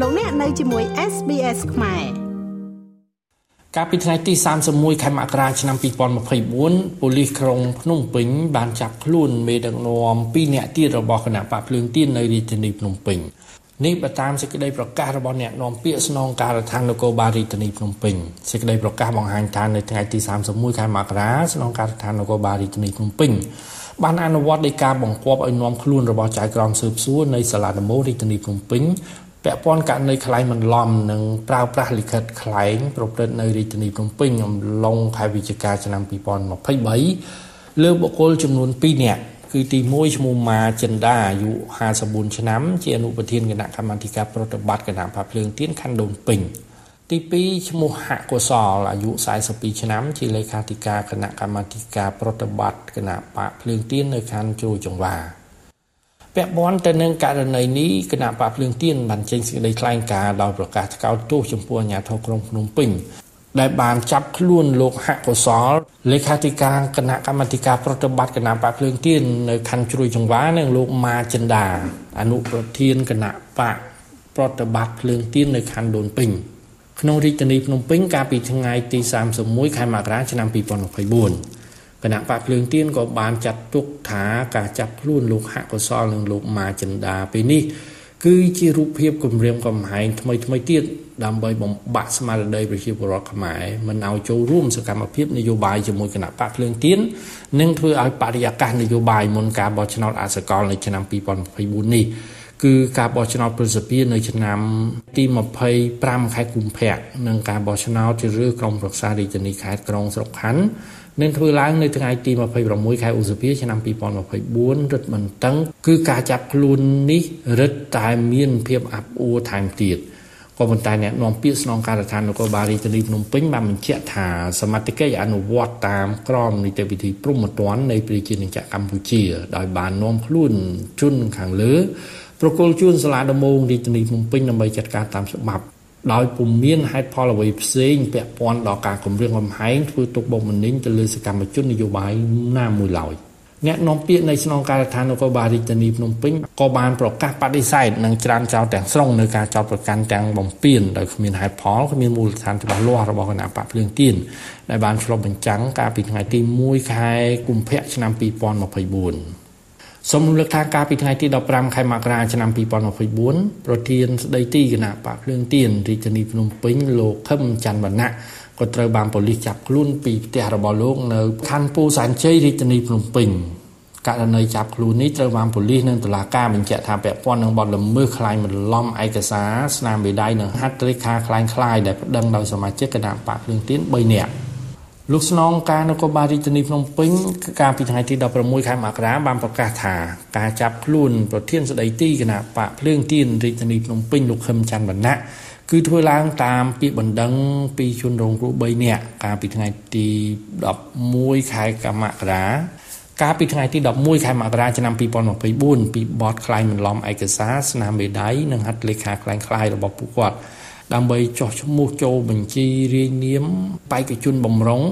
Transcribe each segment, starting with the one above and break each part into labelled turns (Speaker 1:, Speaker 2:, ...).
Speaker 1: លោកអ្នកនៅជាមួយ SBS ខ្មែរ
Speaker 2: កាលពីថ្ងៃទី31ខែមករាឆ្នាំ2024ប៉ូលីសក្រុងភ្នំពេញបានចាប់ខ្លួនមេដឹកនាំ2នាក់ទៀតរបស់គណៈបកភ្លើងទៀននៅរាជធានីភ្នំពេញនេះបើតាមសេចក្តីប្រកាសរបស់អ្នកនាំពាក្យស្នងការដ្ឋាននគរបាលរាជធានីភ្នំពេញសេចក្តីប្រកាសបង្ហាញថានៅថ្ងៃទី31ខែមករាស្នងការដ្ឋាននគរបាលរាជធានីភ្នំពេញបានអនុវត្តដោយការបង្គាប់ឲ្យនាំខ្លួនរបស់ចៅក្រមស៊ើបសួរនៃសាលាដំបូងរាជធានីភ្នំពេញ ពាក់ព័ន្ធករណីខ្លែងបន្លំនិងប្រើប្រាស់លិខិតខ្លែងប្រព្រឹត្តនៅរាជធានីភ្នំពេញអំឡុងខែវិច្ឆិកាឆ្នាំ2023លើបុគ្គលចំនួន2នាក់គឺទី1ឈ្មោះម៉ាចិនដាអាយុ54ឆ្នាំ ជាអនុប្រធានគណៈកម្មាធិការប្រតិបត្តិគណៈបកភ្លើងទៀនខណ្ឌដូនពេញទី2ឈ្មោះហកុសលអាយុ42ឆ្នាំ ជាលេខាធិការគណៈកម្មាធិការប្រតិបត្តិគណៈបកភ្លើងទៀននៅខណ្ឌជ្រោយចង្វា ពាក់ព័ន្ធទៅនឹងករណីនេះគណៈបកភ្លើងទៀនបានចេញសេចក្តីថ្លែងការណ៍ដោយប្រកាសថ្កោលទោសចំពោះអាជ្ញាធរក្រុងភ្នំពេញដែលបានចាប់ខ្លួនលោកហកុសលលេខាធិការគណៈកម្មាធិការប្រតិបត្តិគណៈបកភ្លើងទៀននៅខណ្ឌជ្រោយចង្វានិងលោកម៉ាចិនដាអនុប្រធានគណៈបកប្រតិបត្តិភ្លើងទៀននៅខណ្ឌដូនពេញក្នុងរាជធានីភ្នំពេញកាលពីថ្ងៃទី31ខែមករាឆ្នាំ2024 គណៈបកភ្លើងទៀនក៏បានចាត់ទុកថាការចាប់ខ្លួនលោកហកុសលនិងលោកម៉ាចិនដាពេលនេះគឺជារូបភាពគម្រាមកំហែងថ្មីថ្មីទៀតដើម្បីបំបាក់ស្មារតីប្រជាពលរដ្ឋខ្មែរមិនឲ្យចូលរួមសកម្មភាពនយោបាយជាមួយគណៈបកភ្លើងទៀននិងធ្វើឲ្យបរិយាកាសនយោបាយមុនការបោះឆ្នោតអសកលនៅឆ្នាំ2024នេះគឺការបោះឆ្នោតប្រសិទ្ធភាពនៅឆ្នាំទី25ខែកុម្ភៈនិងការបោះឆ្នោតជ្រើសរើសក្រុមប្រឹក្សារាជធានីខេត្តក្រុងស្រុកខណ្ឌ នឹងធ្វើឡើងនៅថ្ងៃទី26ខែឧសភាឆ្នាំ2024រឹតបន្តឹងគឺការចាប់ខ្លួននេះរឹតតែមានភាពអាប់អួរថែមទៀតក៏ប៉ុន្តែអ្នកនាំពាក្យស្នងការដ្ឋាននគរបាលរាជធានីភ្នំពេញបានបញ្ជាក់ថាសមត្ថកិច្ចអនុវត្តតាមក្រមនីតិវិធីព្រហ្មទណ្ឌនៃប្រជាជាតិកម្ពុជា ដោយបាននាំខ្លួនជនខាងលើប្រគល់ជួនសាលាដំបងរាជធានីភ្នំពេញដើម្បីចាត់ការតាមច្បាប់ ដោយពុំមានហេតុផលអ្វីផ្សេងពាក់ព័ន្ធដល់ការគម្រាមកំហែងធ្វើទុកបុកម្នេញទៅលើសកម្មជននយោបាយណាមួយឡើយអ្នកនាំពាក្យនៃស្នងការដ្ឋាននគរបាលរាជធានីភ្នំពេញក៏បានប្រកាសបដិសេធនិងច្រានចោលទាំងស្រុងនៅការចោទប្រកាន់ទាំងបំពេញដោយគ្មានហេតុផលគ្មានមូលដ្ឋានច្បាស់លាស់របស់គណៈបកភ្លើងទៀនដែលបានឆ្លុះបញ្ចាំងកាលពីថ្ងៃទី1ខែកុម្ភៈឆ្នាំ2024 សូមលើកថាការពីថ្ងៃទី15ខែមករាឆ្នាំ2024ប្រធានស្ដីទីគណៈបកភ្លើងទៀនរាជធានីភ្នំពេញលោកខឹមច័ន្ទវណ្ណៈក៏ត្រូវបានប៉ូលីសចាប់ខ្លួនពីផ្ទះរបស់លោកនៅខណ្ឌពូសានជ័យរាជធានីភ្នំពេញករណីចាប់ខ្លួននេះត្រូវបានប៉ូលីសនិងតុលាការបញ្ជាក់ថាពាក់ព័ន្ធនឹងបទល្មើសក្លែងបន្លំឯកសារស្នាមមេដៃនិងហត្ថលេខាក្លែងក្លាយដែលប្តឹងដោយសមាជិកគណៈបកភ្លើងទៀន3នាក់ លោកស្នងការនគរបាលរាជធានីភ្នំពេញកាលពីថ្ងៃទី16ខែមករាបានប្រកាសថាការចាប់ខ្លួនប្រធានស្ដីទីគណៈបកភ្លើងទៀនរាជធានីភ្នំពេញលោកខឹមច័ន្ទវណ្ណៈគឺធ្វើឡើងតាមពាក្យបណ្ដឹងពីជនរងគ្រោះ3នាក់កាលពីថ្ងៃទី11ខែមករាកាលពីថ្ងៃទី11ខែមករាឆ្នាំ2024ពីបទខ្លែងបន្លំឯកសារស្នាមមេដៃនិងហត្ថលេខាខ្លែងខ្លាយរបស់ពួកគាត់ ដើម្បីចោះឈ្មោះចូលបញ្ជីរាយនាមបេក្ខជនបំរុង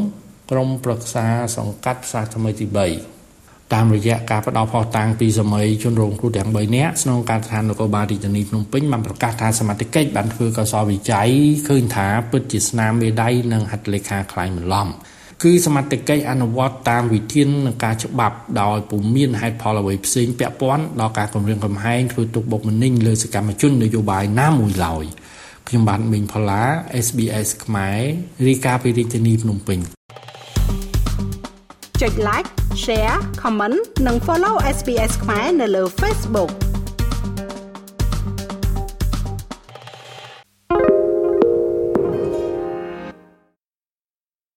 Speaker 2: ក្រមប្រឹក្សាសង្កាត់ផ្សារថ្មីទី3តាមរយៈការផ្ដល់ផុសតាំងពីសម័យជនរងគ្រោះទាំង3នាក់ស្នងការដ្ឋាននគរបាលរាជធានីភ្នំពេញបានប្រកាសថាសមត្ថកិច្ចបានធ្វើកសលវិច័យឃើញថាពិតជាស្នាមមេដៃនិងហត្ថលេខាខ្លាញ់បន្លំគឺសមត្ថកិច្ចអនុវត្តតាមវិធាននិងការច្បាប់ដោយពុំមានហេតុផលអ្វីផ្សេងពាក់ព័ន្ធដល់ការគម្រាមកំហែងធ្វើទុកបុកម្នេញលើសកម្មជននយោបាយណាមួយឡើយ។ ខ្ញុំបាទមីងផល្លា SBS ខ្មែររាយការណ៍ពីរាជធានីភ្នំពេញ
Speaker 1: ចុច like share comment និង follow SBS ខ្មែរនៅលើ Facebook